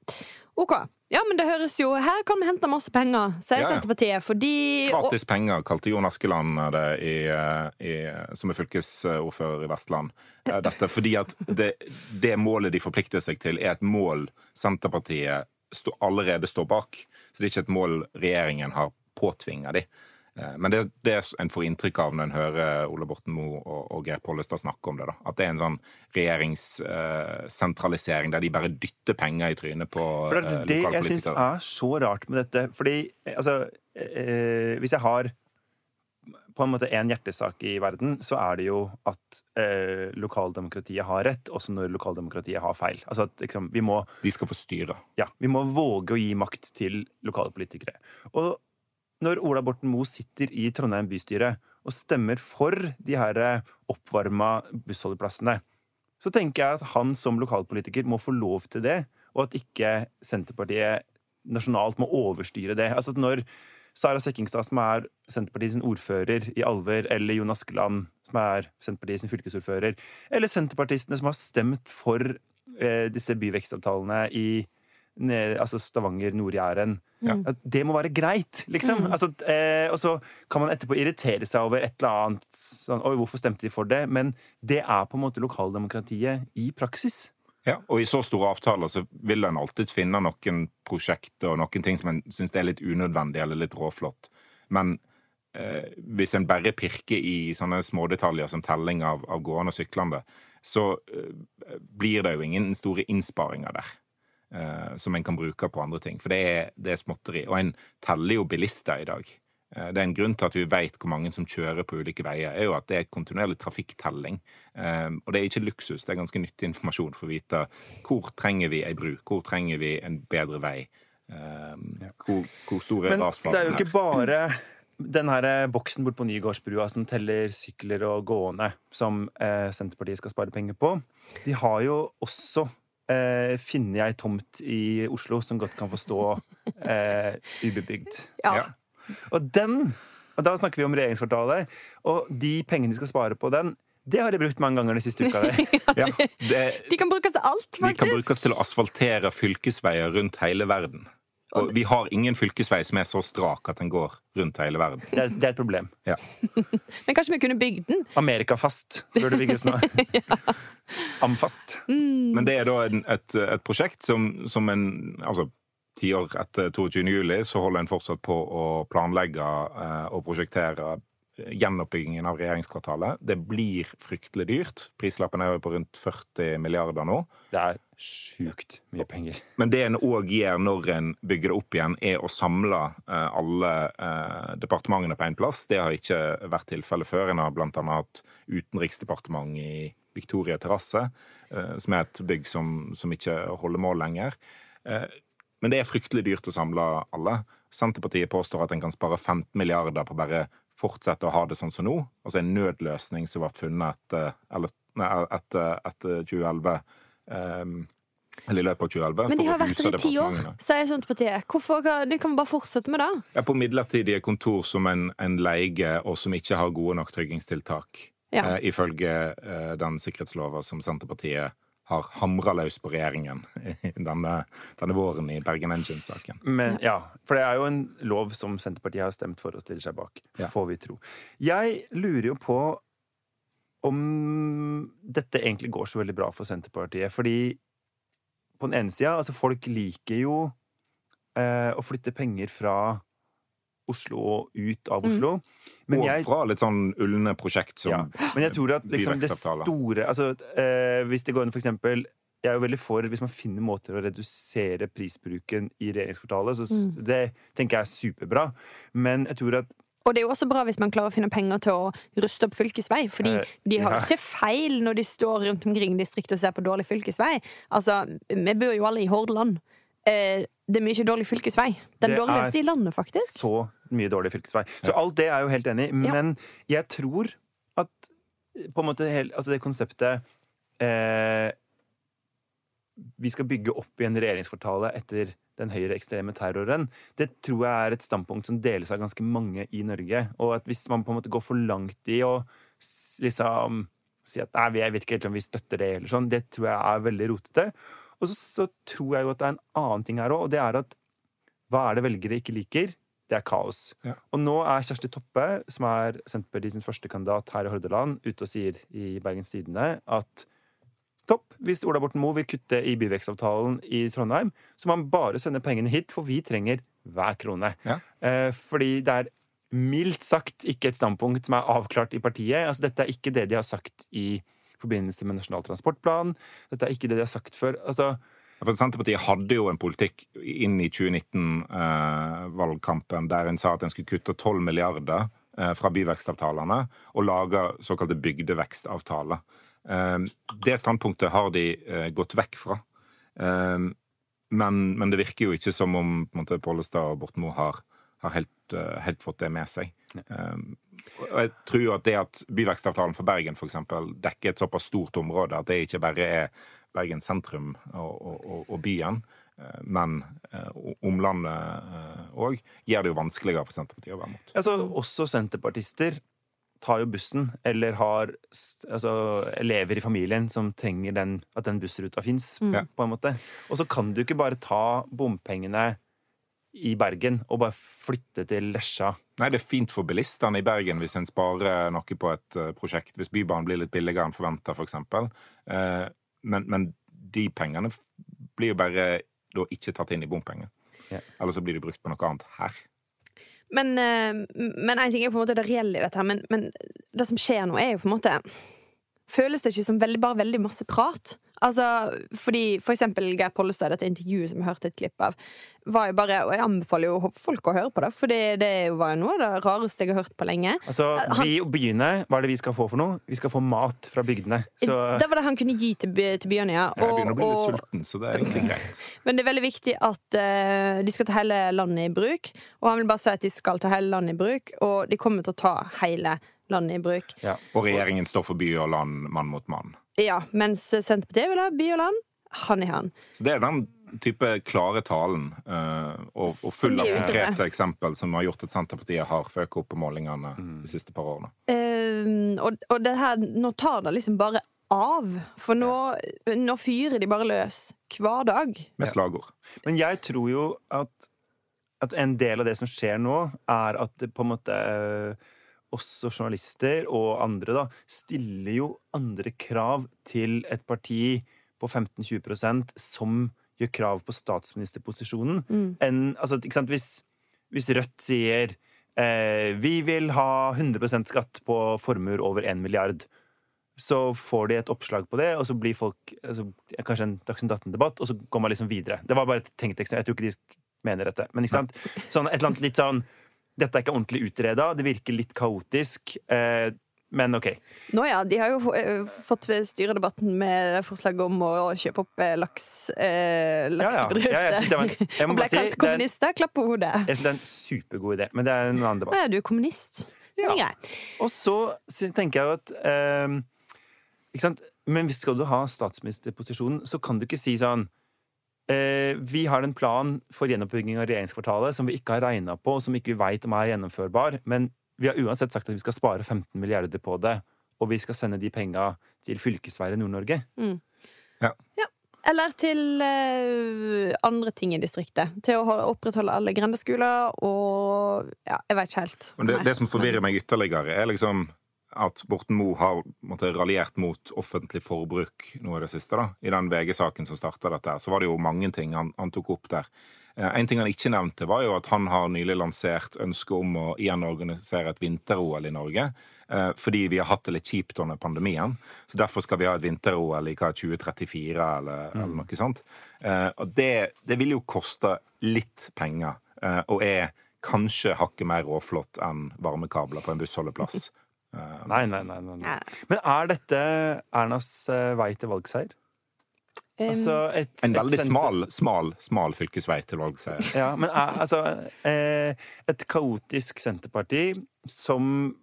OK. Ja, men det høres jo Her kan vi hente masse penger, sier Ja, ja. Senterpartiet, fordi Gratis penger, kalte Jon Askeland det i, i, som er fylkesordfører i Vestland. Eh, Dette fordi at det, det målet de forplikter seg til, er et mål Senterpartiet stå, allerede står bak. Så det er ikke et mål regjeringen har påtvinga de. Eh, Men det, det en får inntrykk av når en hører Ole Borten Moe og, og Geir Pollestad snakke om det. da. At det er en sånn regjeringssentralisering der de bare dytter penger i trynet på eh, er det jeg syns er så rart med dette. Fordi eh, altså eh, Hvis jeg har på en måte en hjertesak i verden, så er det jo at eh, lokaldemokratiet har rett, også når lokaldemokratiet har feil. Altså at liksom, vi må De skal få styre. ja, vi må våge å gi makt til lokale politikere. Og når Ola Borten Moe sitter i Trondheim bystyre og stemmer for de her oppvarma bussholdeplassene, så tenker jeg at han som lokalpolitiker må få lov til det, og at ikke Senterpartiet nasjonalt må overstyre det. Altså at når Sara Sekkingstad, som er Senterpartiets ordfører i Alver, eller Jon Askeland, som er Senterpartiets fylkesordfører, eller senterpartistene som har stemt for eh, disse byvekstavtalene i ned, altså Stavanger, Nord-Jæren. Ja. Det må være greit, liksom. Altså, eh, og så kan man etterpå irritere seg over et eller annet sånn, Oi, hvorfor stemte de for det? Men det er på en måte lokaldemokratiet i praksis. Ja, og i så store avtaler så vil en alltid finne noen prosjekter og noen ting som en syns er litt unødvendig eller litt råflott. Men eh, hvis en bare pirker i sånne smådetaljer som telling av, av gående og syklende, så eh, blir det jo ingen store innsparinger der. Eh, som en kan bruke på andre ting. For det er, det er småtteri. Og en teller jo bilister i dag. Eh, Det er en grunn til at vi vet hvor mange som kjører på ulike veier, er jo at det er kontinuerlig trafikktelling. Eh, Og det er ikke luksus, det er ganske nyttig informasjon for å vite hvor trenger vi ei bru, hvor trenger vi en bedre vei, Eh, hvor, hvor stor er Men det er jo ikke bare den her eh, boksen bort på Nygårdsbrua som teller sykler og gående, som eh, Senterpartiet skal spare penger på. De har jo også eh, finner jeg tomt i Oslo som godt kan få stå eh, ubebygd. Ja. Ja. Og den og Da snakker vi om regjeringskvartalet. Og de pengene de skal spare på den, det har de brukt mange ganger de siste uka. [laughs] Ja, det, De kan brukes til alt, faktisk. de kan brukes til å asfaltere fylkesveier rundt hele verden. Og vi har ingen fylkesvei som er så strak at den går rundt hele verden. Det er, det er et problem. Ja. [laughs] Men kanskje vi kunne bygd den? Amerikafast burde det bygges nå. [laughs] Amfast. Men det er da en, et, et prosjekt som, som en Altså ti år etter 22. juli så holder en fortsatt på å planlegge eh, og prosjektere gjenoppbyggingen av regjeringskvartalet. Det blir fryktelig dyrt. Prislappen er jo på rundt 40 milliarder nå. Det er sjukt mye penger. [laughs] Men det en òg gjør når en bygger det opp igjen, er å samle eh, alle eh, departementene på én plass. Det har ikke vært tilfellet før. En har annet hatt utenriksdepartement i Victoria terrasse, eh, som er et bygg som, som ikke holder mål lenger. Men det er fryktelig dyrt å samle alle. Senterpartiet påstår at en kan spare 15 milliarder på bare fortsette å ha det sånn som nå. Altså en nødløsning som ble funnet etter, etter, etter 2011. Um, eller i løpet av 2011. Men de har vært der i ti år, sier Senterpartiet. Hvorfor kan- De kan bare fortsette med det. Ja, på midlertidige kontor som en, en leie, og som ikke har gode nok tryggingstiltak. Ja. Eh, ifølge eh, den sikkerhetslova som Senterpartiet har hamra løs på regjeringen denne, denne våren i Bergen Engines-saken. Men ja, for det er jo en lov som Senterpartiet har stemt for og stiller seg bak, Ja. får vi tro. Jeg lurer jo på om dette egentlig går så veldig bra for Senterpartiet. Fordi på den ene sida, altså folk liker jo eh, å flytte penger fra Oslo og ut av Oslo. Men og jeg, fra litt sånn ulne prosjekt som ja, men jeg tror at liksom det store altså, eh, Hvis det går an for eksempel jeg er jo veldig for hvis man finner måter å redusere prisbruken i regjeringskvartalet. Så mm. Det tenker jeg er superbra. Men jeg tror at Og det er jo også bra hvis man klarer å finne penger til å ruste opp fylkesvei. Fordi Eh, de har ikke feil når de står rundt omkring i distriktet og ser på dårlig fylkesvei. Altså, Vi bor jo alle i Hordaland. Eh, det er mye dårlig fylkesvei. Den Det dårligste i landet, faktisk. så mye dårlig fylkesvei. Så alt det er jo helt enig i. Ja. Men jeg tror at på en måte hel, altså det konseptet eh, Vi skal bygge opp igjen regjeringskvartalet etter den høyreekstreme terroren. Det tror jeg er et standpunkt som deles av ganske mange i Norge. Og at hvis man på en måte går for langt i å liksom si at nei, jeg vet ikke helt om vi støtter det, eller sånn, det tror jeg er veldig rotete. Og så, så tror jeg jo at det er en annen ting her òg, og det er at hva er det velgere ikke liker? Det er kaos. Ja. Og nå er Kjersti Toppe, som er Senterpartiet sin første kandidat her i Hordaland, ute og sier i Bergens Tidende at topp, hvis Ola Borten Moe vil kutte i byvekstavtalen i Trondheim, så må han bare sende pengene hit, for vi trenger hver krone. Ja. Eh, fordi det er mildt sagt ikke et standpunkt som er avklart i partiet. Altså, dette er ikke det de har sagt i forbindelse med Nasjonal transportplan. Dette er ikke det de har sagt før. Altså, For Senterpartiet hadde jo en politikk inn i 2019-valgkampen der en sa at en skulle kutte 12 milliarder eh, fra byvekstavtalene og lage såkalte bygdevekstavtaler. Eh, Det standpunktet har de eh, gått vekk fra. Eh, Men, men det virker jo ikke som om måte, Pollestad og Borten Moe har, har helt, eh, helt fått det med seg. Eh, Og jeg tror jo at det at byvekstavtalen for Bergen for eksempel, dekker et såpass stort område at det ikke bare er Bergen sentrum og, og, og, byen, eh, men omlandet òg, gjør det jo vanskeligere for Senterpartiet å være mot. Altså, også senterpartister tar jo bussen, eller har altså, elever i familien som trenger den, at den bussruta fins, mm. på en måte. Og så kan du ikke bare ta bompengene i Bergen og bare flytte til Lesja. Nei, Det er fint for bilistene i Bergen hvis en sparer noe på et eh, prosjekt. Hvis Bybanen blir litt billigere enn forventa, f.eks. eksempel. men, men de pengene blir jo bare da ikke tatt inn i bompenger. Yeah. Eller så blir de brukt på noe annet her. Men, eh, men en ting er på en måte det reelle i dette, men, men det som skjer nå, er jo på en måte Føles det ikke som veldig, bare veldig masse prat? Altså, fordi For eksempel Geir Pollestad, dette intervjuet som jeg hørte et klipp av, var jo bare Og jeg anbefaler jo folk å høre på det, for det, det var jo noe av det rareste jeg har hørt på lenge. Altså, Han- vi og byene, hva er det vi skal få for noe? Vi skal få mat fra bygdene. Så Det var det han kunne gi til, by- til byene, ja. Jeg begynner å bli Og- litt sulten, så det er egentlig greit. [laughs] Men det er veldig viktig at uh, de skal ta hele landet i bruk. Og han vil bare si at de skal ta hele landet i bruk, og de kommer til å ta hele landet i bruk. ja. Og regjeringen står for by og land, mann mot mann. Ja, Mens Senterpartiet vil ha by og land hand i hand. Så det er den type klare talen uh, og, og full av konkrete eksempel som har gjort at Senterpartiet har føket opp på målingene de siste par årene. Uh, og, og det her, nå tar det liksom bare av. For nå, nå fyrer de bare løs hver dag. Med slagord. Men jeg tror jo at, at en del av det som skjer nå, er at det på en måte eh, også journalister og andre da, stiller jo andre krav til et parti på 15-20% som gjør krav på statsministerposisjonen. enn altså, ikke sant? Hvis, hvis Rødt sier eh, vi vil ha 100% skatt på formuer over 1 milliard. Så får de et oppslag på det, og så blir folk altså, Kanskje en Dagsnytt 18-debatt, og så går man liksom videre. Det var bare et tenkt eksempel. Jeg tror ikke de mener dette. Men ikke sant? Sånn, et eller annet litt sånn Dette er ikke ordentlig utreda, det virker litt kaotisk. Eh, men OK. Nå ja, de har jo fått styre styredebatten med forslag om å kjøpe opp eh, laks, eh, Ja, ja. laksebedrifter. Ja, jeg [laughs] jeg og ble kalt si, er- kommunister. Klapp på hodet. Jeg synes det er en supergod idé, men det er en annen debatt. ja, du er kommunist. Det Ja. Og så tenker jeg jo at eh? Men hvis skal du ha statsministerposisjonen, så kan du ikke si sånn eh, Vi har en plan for gjenoppbygging av regjeringskvartalet som vi ikke har regna på, og som ikke vi veit om er gjennomførbar, men vi har uansett sagt at vi skal spare 15 milliarder på det, og vi skal sende de penga til fylkesveier i Nord-Norge. Ja. Eller til eh, andre ting i distriktet. Til å opprettholde alle grendeskoler og Ja, jeg vet ikke helt. Men det, det som forvirrer meg ytterligere, er liksom at Borten Moe har måtte, raljert mot offentlig forbruk nå i det siste. da. I den VG-saken som starta dette, her, så var det jo mange ting han, han tok opp der. Eh, En ting han ikke nevnte, var jo at han har nylig lansert ønsket om å igjen organisere et vinter-OL i Norge. eh, Fordi vi har hatt det litt kjipt under pandemien. Så derfor skal vi ha et vinter-OL i hva, 2034 eller, eller noe sånt. Eh, Og det, det vil jo koste litt penger, og er kanskje hakket mer råflott enn varmekabler på en bussholdeplass. [laughs] Nei, nei, nei. nei, nei. Men er dette Ernas eh, vei til valgseier? Um, Altså et, En veldig smal, smal, smal fylkesvei til valgseier. Ja, men er, altså eh, Et kaotisk Senterparti som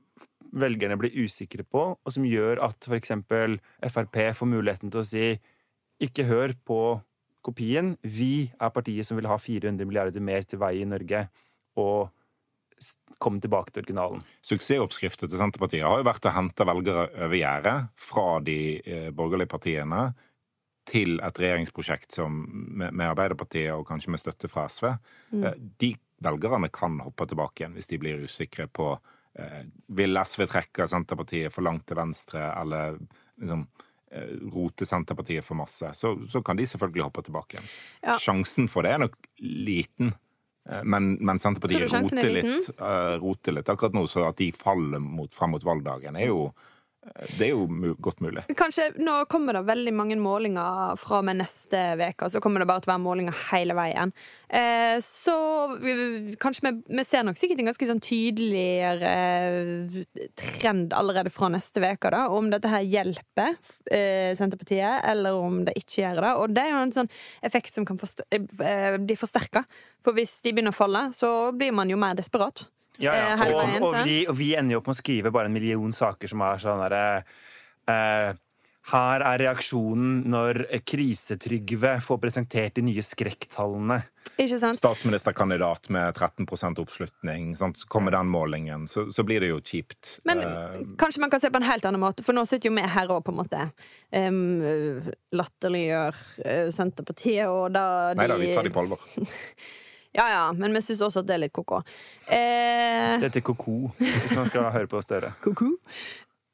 velgerne blir usikre på, og som gjør at f.eks. Frp får muligheten til å si ikke hør på kopien. Vi er partiet som vil ha 400 milliarder mer til vei i Norge, og komme tilbake til originalen. Suksessoppskriften til Senterpartiet har jo vært å hente velgere over gjerdet fra de eh, borgerlige partiene til et regjeringsprosjekt som, med, med Arbeiderpartiet og kanskje med støtte fra SV. Eh, De velgerne kan hoppe tilbake igjen hvis de blir usikre på eh, Vil SV trekke Senterpartiet for langt til venstre, eller liksom rote Senterpartiet for masse, så, så kan de selvfølgelig hoppe tilbake igjen. Ja. Sjansen for det er nok liten. Eh, Men, men Senterpartiet er roter litt, eh, roter litt akkurat nå, så at de faller mot, frem mot valgdagen, er jo, det er jo godt mulig. Kanskje, Nå kommer det veldig mange målinger fra med neste uke. Så kommer det bare til å være målinger hele veien. Eh, så kanskje vi, vi ser nok sikkert en ganske sånn tydeligere eh, trend allerede fra neste uke. Om dette her hjelper eh, Senterpartiet, eller om det ikke gjør det. Og det er jo en sånn effekt som kan forst eh, bli forsterka. For hvis de begynner å falle, så blir man jo mer desperat. Ja, ja. Eh, Og, veien, og, vi, og vi ender jo opp med å skrive bare en million saker som er sånn derre eh, Her er reaksjonen når Krisetrygve får presentert de nye skrekktallene. Ikke sant? Statsministerkandidat med 13 oppslutning, sant? så kommer den målingen, så, så blir det jo kjipt. Men uh, kanskje man kan se på en helt annen måte, for nå sitter jo vi her òg, på en måte um, latterliggjør uh, Senterpartiet, og da de Nei da, vi tar de på alvor. [laughs] Ja ja, men vi syns også at det er litt ko-ko. Eh, Det er ko-ko, hvis man skal høre på Støre. [laughs] ko-ko.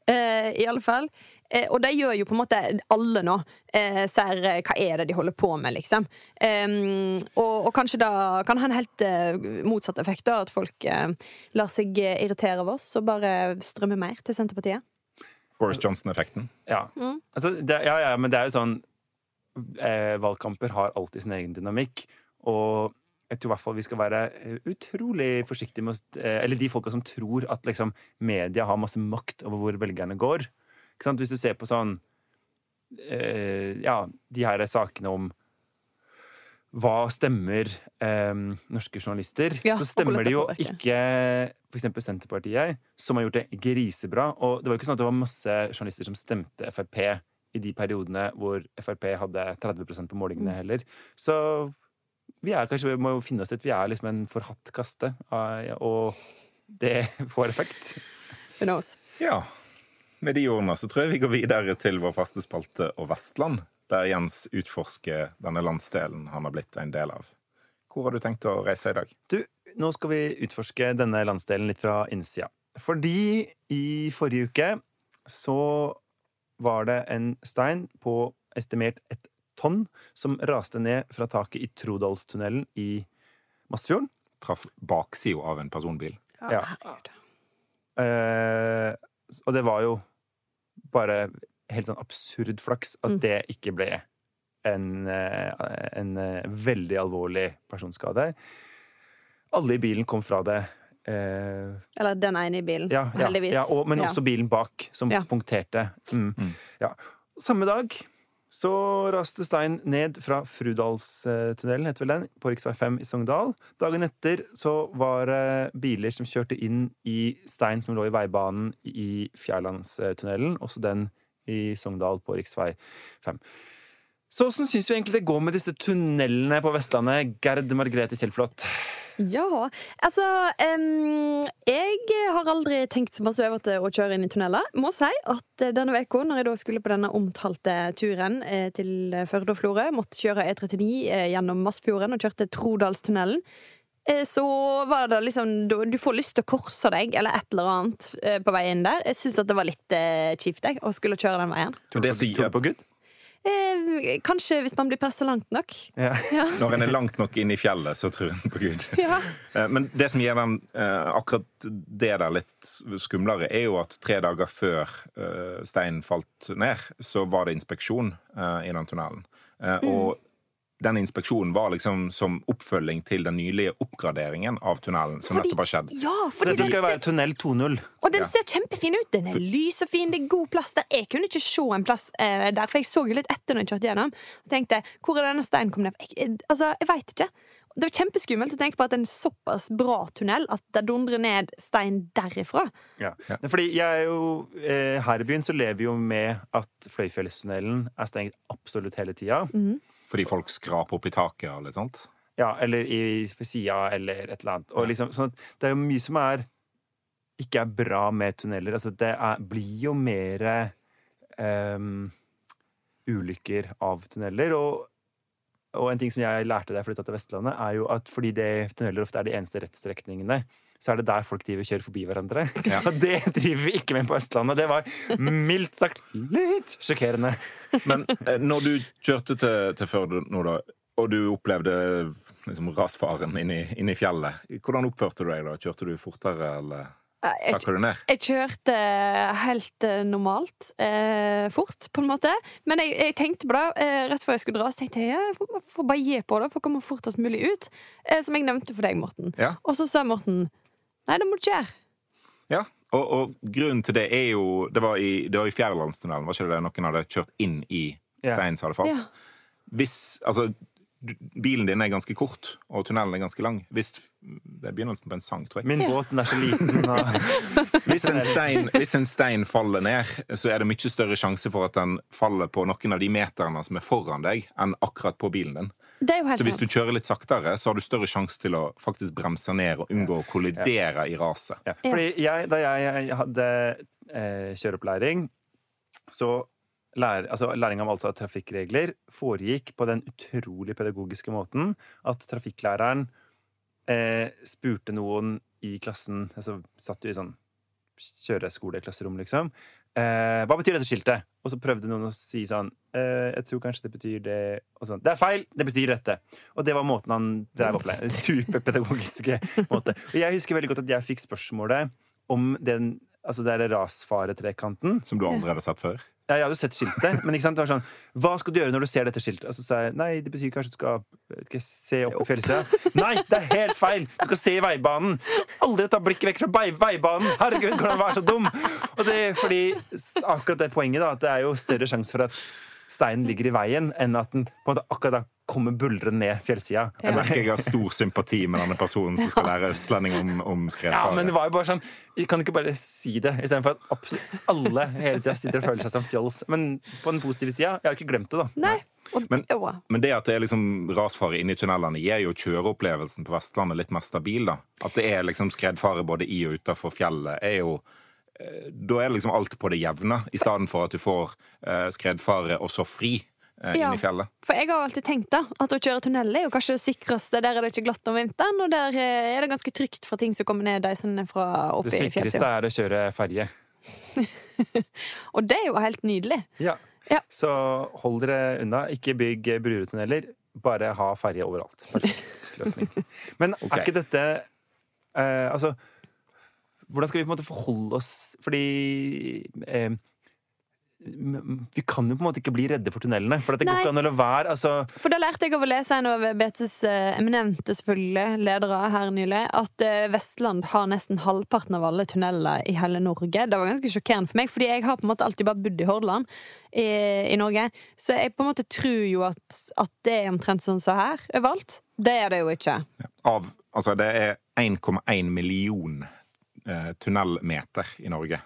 Eh, I alle fall. Eh, og det gjør jo på en måte alle nå. Eh, ser eh, hva er det de holder på med, liksom. Og, og kanskje da kan ha en helt eh, motsatt effekt, da. At folk eh, lar seg irritere av oss og bare strømmer mer til Senterpartiet. Boris Johnson-effekten. Ja. Mm. Altså, det, ja, ja, men det er jo sånn eh, Valgkamper har alltid sin egen dynamikk. Og jeg tror i hvert fall vi skal være eh, utrolig forsiktige med å eh, Eller de folka som tror at liksom, media har masse makt over hvor velgerne går. Ikke sant? Hvis du ser på sånn eh, Ja, de her sakene om hva stemmer eh, norske journalister? Ja, så stemmer det jo ikke f.eks. Senterpartiet, som har gjort det grisebra. Og det var jo ikke sånn at det var masse journalister som stemte Frp i de periodene hvor Frp hadde 30% på målingene heller. Så vi er kanskje, vi må jo finne oss litt, vi er liksom en forhatt kaste, eh, og det [laughs] får effekt. Who knows? Ja. Med de ordene så tror jeg vi går videre til vår faste spalte og Vestland, der Jens utforsker denne landsdelen han har blitt en del av. Hvor har du tenkt å reise i dag? Du, nå skal vi utforske denne landsdelen litt fra innsida. Fordi i forrige uke så var det en stein på estimert ett tonn som raste ned fra taket i Trodalstunnelen i Masfjorden. Traff baksida av en personbil. Ja. ja. Eh, og det var jo bare helt sånn absurd flaks at Mm. det ikke ble en, eh, en eh, veldig alvorlig personskade. Alle i bilen kom fra det. eh, Eller den ene i bilen, ja, ja, heldigvis. ja, og, men Ja. også bilen bak, som Ja. punkterte. Mm. Ja. Samme dag så raste stein ned fra Frudalstunnelen, heter vel den, på rv. 5 i Sogndal. Dagen etter så var det biler som kjørte inn i stein som lå i veibanen i Fjærlandstunnelen, også den i Sogndal på rv. 5. Så åssen syns vi egentlig det går med disse tunnelene på Vestlandet, Gerd Margrethe Kjellflot? Ja, altså um, Jeg har aldri tenkt så masse over til å kjøre inn i tunneler. Må si at eh, denne uka, når jeg da skulle på denne omtalte turen eh, til Førde og Florø, måtte kjøre E39 eh, gjennom Massfjorden og kjørte Trodalstunnelen, eh, så var det liksom Du du får lyst til å korse deg, eller et eller annet, eh, på veien der. Jeg syns det var litt eh, kjipt, jeg, å skulle kjøre den veien. Og det sier Tror på Gud? Eh, kanskje hvis man blir pressa langt nok. Ja. Ja. [laughs] Når en er langt nok inn i fjellet, så tror en på Gud. [laughs] Ja. Eh, Men det som gjør den, eh, akkurat det der litt skumlere, er jo at tre dager før eh, steinen falt ned, så var det inspeksjon eh, i den tunnelen. Eh, Og den inspeksjonen var liksom som oppfølging til den nylige oppgraderingen av tunnelen som Fordi- nettopp har skjedd. Ja, fordi dette den skal jo være tunnel 2.0. Og den Ja. ser kjempefin ut. Den er lys og fin, det er god plass der. Jeg kunne ikke se en plass eh, der, for jeg så jo litt etter når jeg kjørte gjennom. Og tenkte, hvor er denne steinen kommet ned? Jeg, jeg, altså, jeg veit ikke. Det var kjempeskummelt å tenke på at en såpass bra tunnel at det dundrer ned stein derifra. Ja. Fordi jeg er jo eh, Her i byen så lever vi jo med at Fløyfjellstunnelen er stengt absolutt hele tida. Fordi folk skraper opp i taket og litt sånt. Ja, eller i ved sida, eller et eller annet. Og liksom, sånn det er jo mye som er ikke er bra med tunneler. Altså, det er, blir jo mer um, ulykker av tunneler. Og, og en ting som jeg lærte da jeg flytta til Vestlandet, er jo at fordi det, tunneler ofte er de eneste rettstrekningene, så er det der folk driver og kjører forbi hverandre. [laughs] Og [laughs] det driver vi ikke med på Østlandet. Det var mildt sagt litt sjokkerende. Men eh, når du kjørte til, til Førde nå, da, og du opplevde liksom, rasfaren inne i, fjellet, hvordan oppførte du deg da? Kjørte du fortere, eller Jeg, jeg kjørte helt eh, normalt. Eh, fort, på en måte. Men jeg, jeg tenkte på det eh, rett før jeg skulle dra. Så tenkte jeg jeg får, får bare gi på det for å komme fortest mulig ut. Eh, som jeg nevnte for deg, Morten. Ja. Og så sa Morten nei, det må du ikke gjøre. Ja, og, og grunnen til det er jo Det var i, det var i Fjærlandstunnelen, var ikke det noen hadde kjørt inn i Ja. steinen som hadde falt? Ja. Hvis Altså, bilen din er ganske kort, og tunnelen er ganske lang. Hvis Det er begynnelsen på en sang, tror jeg. Min båt er så liten. Og... [laughs] Hvis en, stein, hvis en stein faller ned, så er det mye større sjanse for at den faller på noen av de meterne som er foran deg, enn akkurat på bilen din. Det er jo helt Så hvis du kjører litt saktere, så har du større sjanse til å faktisk bremse ned og unngå å kollidere i raset. Ja. Fordi jeg, da jeg hadde eh, kjøreopplæring, så lær, altså, læring om altså trafikkregler foregikk på den utrolig pedagogiske måten at trafikklæreren eh, spurte noen i klassen altså, Satt jo i sånn kjøreskoleklasserom, liksom. Eh, hva betyr dette skiltet? Og så prøvde noen å si sånn eh, Jeg tror kanskje det betyr det sånn. Det er feil! Det betyr dette. Og det var måten han drev opplæring [laughs] Superpedagogiske måte. Og jeg husker veldig godt at jeg fikk spørsmålet om den Altså det er rasfaretrekanten. Som du aldri hadde sett før. Ja, jeg hadde jo sett skiltet, men ikke sant? det var sånn Hva skal du gjøre når du ser dette skiltet? Og så sa jeg nei, det betyr kanskje du skal, ikke se opp på fjellsida. Nei, det er helt feil! Du skal se i veibanen! Aldri ta blikket vekk fra veibanen! Herregud, hvordan være så dum? Og det er fordi akkurat det poenget, da, at det er jo større sjanse for at steinen ligger i veien, enn at den på en måte akkurat da kommer buldrende ned fjellsida. Jeg merker jeg har stor sympati med denne personen som skal lære østlending om, om Ja, men det var jo bare sånn Jeg kan ikke bare si det, istedenfor at alle hele tida sitter og føler seg som fjols. Men på den positive sida, jeg har ikke glemt det, da. Nei. Men- Men det at det er liksom rasfare inne i tunnelene, gir jo kjøreopplevelsen på Vestlandet litt mer stabil. da. At det er liksom skredfare både i og utafor fjellet, er jo Da er liksom alt på det jevne, i stedet for at du får eh, skredfare og så fri eh, Ja. For jeg har alltid tenkt da at å kjøre tunnel er jo kanskje det sikreste. Der er det ikke glatt om vinteren, og der eh, er det ganske trygt for ting som kommer ned deisende fra oppe i sikreste fjellsida. er å kjøre ferje. [laughs] Og det er jo helt nydelig. Ja. Ja. Så hold dere unna. Ikke bygg bruretunneler. Bare ha ferje overalt. Perfekt løsning. [laughs] Men okay. er ikke dette eh, Altså, hvordan skal vi på en måte forholde oss Fordi eh, vi kan jo på en måte ikke bli redde for tunnelene. For det går ikke an å la være. Altså, For da lærte jeg av å lese en av BTs eh, eminente selvfølgelig ledere her nylig, at eh, Vestland har nesten halvparten av alle tunneler i hele Norge. Det var ganske sjokkerende for meg, fordi jeg har på en måte alltid bare bodd i Hordaland i, i Norge. Så jeg på en måte tror jo at, at det er omtrent sånn som her overalt. Det er det jo ikke. Av, altså det er 1,1 million tunnelmeter i Norge.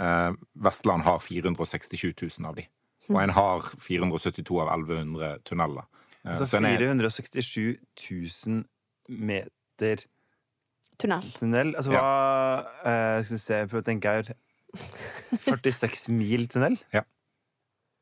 Eh, Vestland har 467 000 av de. Og en har 472 av 1100 tunneler. Eh, altså så en er- 467 000 meter Tunnel. tunnel. Altså hva eh, Skal vi se, prøv å tenke her [laughs] 46 mil tunnel? Ja.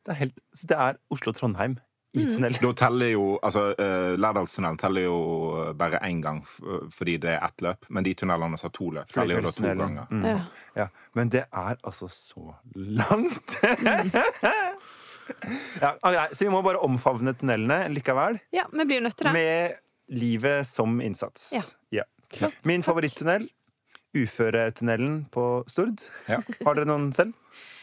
Det er, helt, det er Oslo-Trondheim tunnel. Da teller jo altså, uh, Lærdalstunnelen teller jo eh, bare én gang f fordi det er ett løp. Men de tunnelene som har to løp, teller jo da to ganger. Mm. Ja. Ja, men det er altså så langt! [laughs] ja, okay, så vi må bare omfavne tunnelene likevel, Ja, vi blir jo nødt til det. med livet som innsats. Ja. Ja. Min favorittunnel, Uføretunnelen på Stord. Ja. [laughs] Har dere noen selv?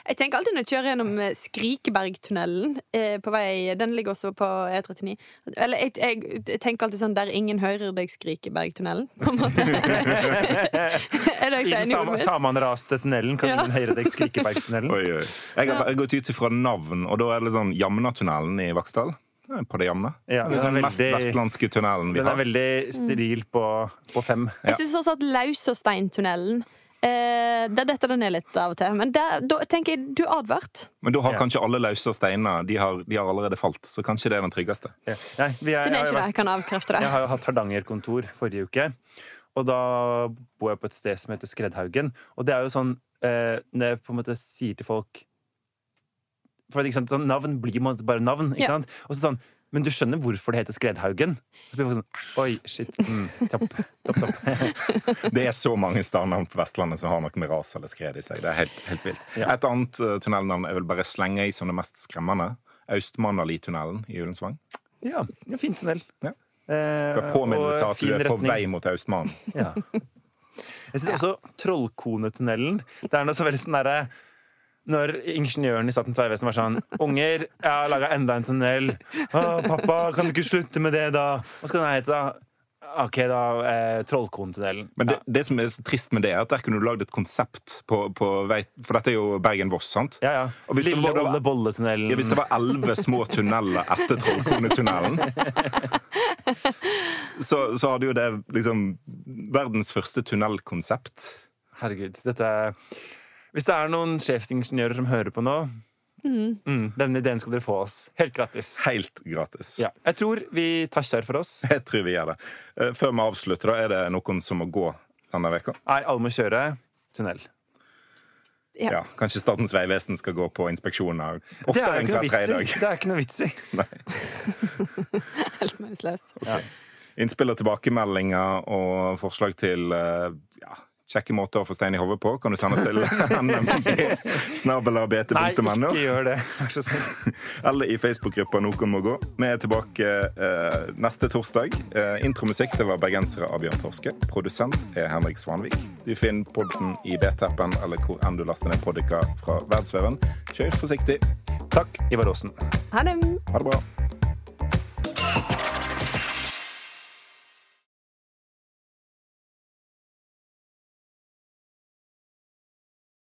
Jeg tenker alltid når jeg kjører gjennom eh, Skrikebergtunnelen eh, på vei Den ligger også på E39. Eller jeg, jeg, jeg tenker alltid sånn Der ingen hører deg Skrikebergtunnelen', på en måte. [laughs] [laughs] er det jeg I den samanraste tunnelen kan Ja. ingen høre deg Skrikebergtunnelen. Oi, oi. Jeg har gått ut ifra navn, og da er det sånn Jamnatunnelen i Vaksdal. Er På det jevne. Ja, det er den den mest veldig- vestlandske tunnelen vi har. Den er har. veldig steril på, på fem. Ja. Jeg syns også at Lausasteintunnelen eh, Der detter det ned litt av og til. Men der, da tenker jeg du er advart. Men da har Ja. kanskje alle løse steiner de har, de har allerede falt. Så kanskje det er den tryggeste. Ja. Nei, vi er, Den er ikke jo det. Jeg kan avkrefte det. jeg har jo hatt Hardanger-kontor forrige uke. Og da bor jeg på et sted som heter Skredhaugen. Og det er jo sånn eh, Når jeg på en måte sier til folk For ikke sant, sånn, Navn blir bare navn. Ikke Ja. sant? Og så sånn Men du skjønner hvorfor det heter Skredhaugen? Sånn Oi, shit. Mm, topp. Topp, topp. [laughs] Det er så mange stednavn på Vestlandet som har noe med ras eller skred i seg. Det er helt, helt vilt. Ja. Et annet uh, tunnelnavn jeg vil bare slenge i som det mest skremmende. Austmannali-tunnelen i Ullensvang. Ja, en fin tunnel. Ja. Eh, påminnelse av at du er er på vei mot Austmannen. Ja. Jeg syns også Trollkonetunnelen Det er noe så veldig sånn derre når ingeniøren i Statens vegvesen var sånn Unger, jeg har laga enda en tunnel. Å, pappa, kan du ikke slutte med det, da? Hva skal den hete, da? OK, da. Eh, Trollkonetunnelen. Men det, det som er så trist med det, er at der kunne du lagd et konsept på, på vei For dette er jo Bergen-Voss, sant? Ja, ja. Og Lille var- Rolle Bolletunnelen. Ja, hvis det var elleve små tunneler etter Trollkonetunnelen, [laughs] så, så hadde jo det liksom verdens første tunnelkonsept. Herregud, dette er Hvis det er noen sjefsingeniører som hører på nå, mm, denne ideen skal dere få oss. Helt gratis. Helt gratis. Ja. Jeg tror vi toucher for oss. Jeg tror vi gjør det. Eh, Før vi avslutter, da, er det noen som må gå denne veka? Nei, alle må kjøre tunnel. Ja. Ja, kanskje Statens vegvesen skal gå på inspeksjoner oftere er enn hver tredje dag. Det er ikke noe vits i. [laughs] [laughs] Helt meningsløst. Innspill og tilbakemeldinger og forslag til eh, ja, kjekke måter å få stein i hodet på kan du sende til [laughs] Nei, ikke gjør det. Vær så snill. [laughs] Eller i Facebook-gruppa Noen må gå. Vi er tilbake eh, neste torsdag. Eh, intromusikk det var bergensere av Bjørn Torske. Produsent er Henrik Svanvik. Du finner podden i BT-appen eller hvor enn du laster ned Podica fra verdensveven. Kjør forsiktig. Takk, Ivar Aasen. Ha det. Ha det bra.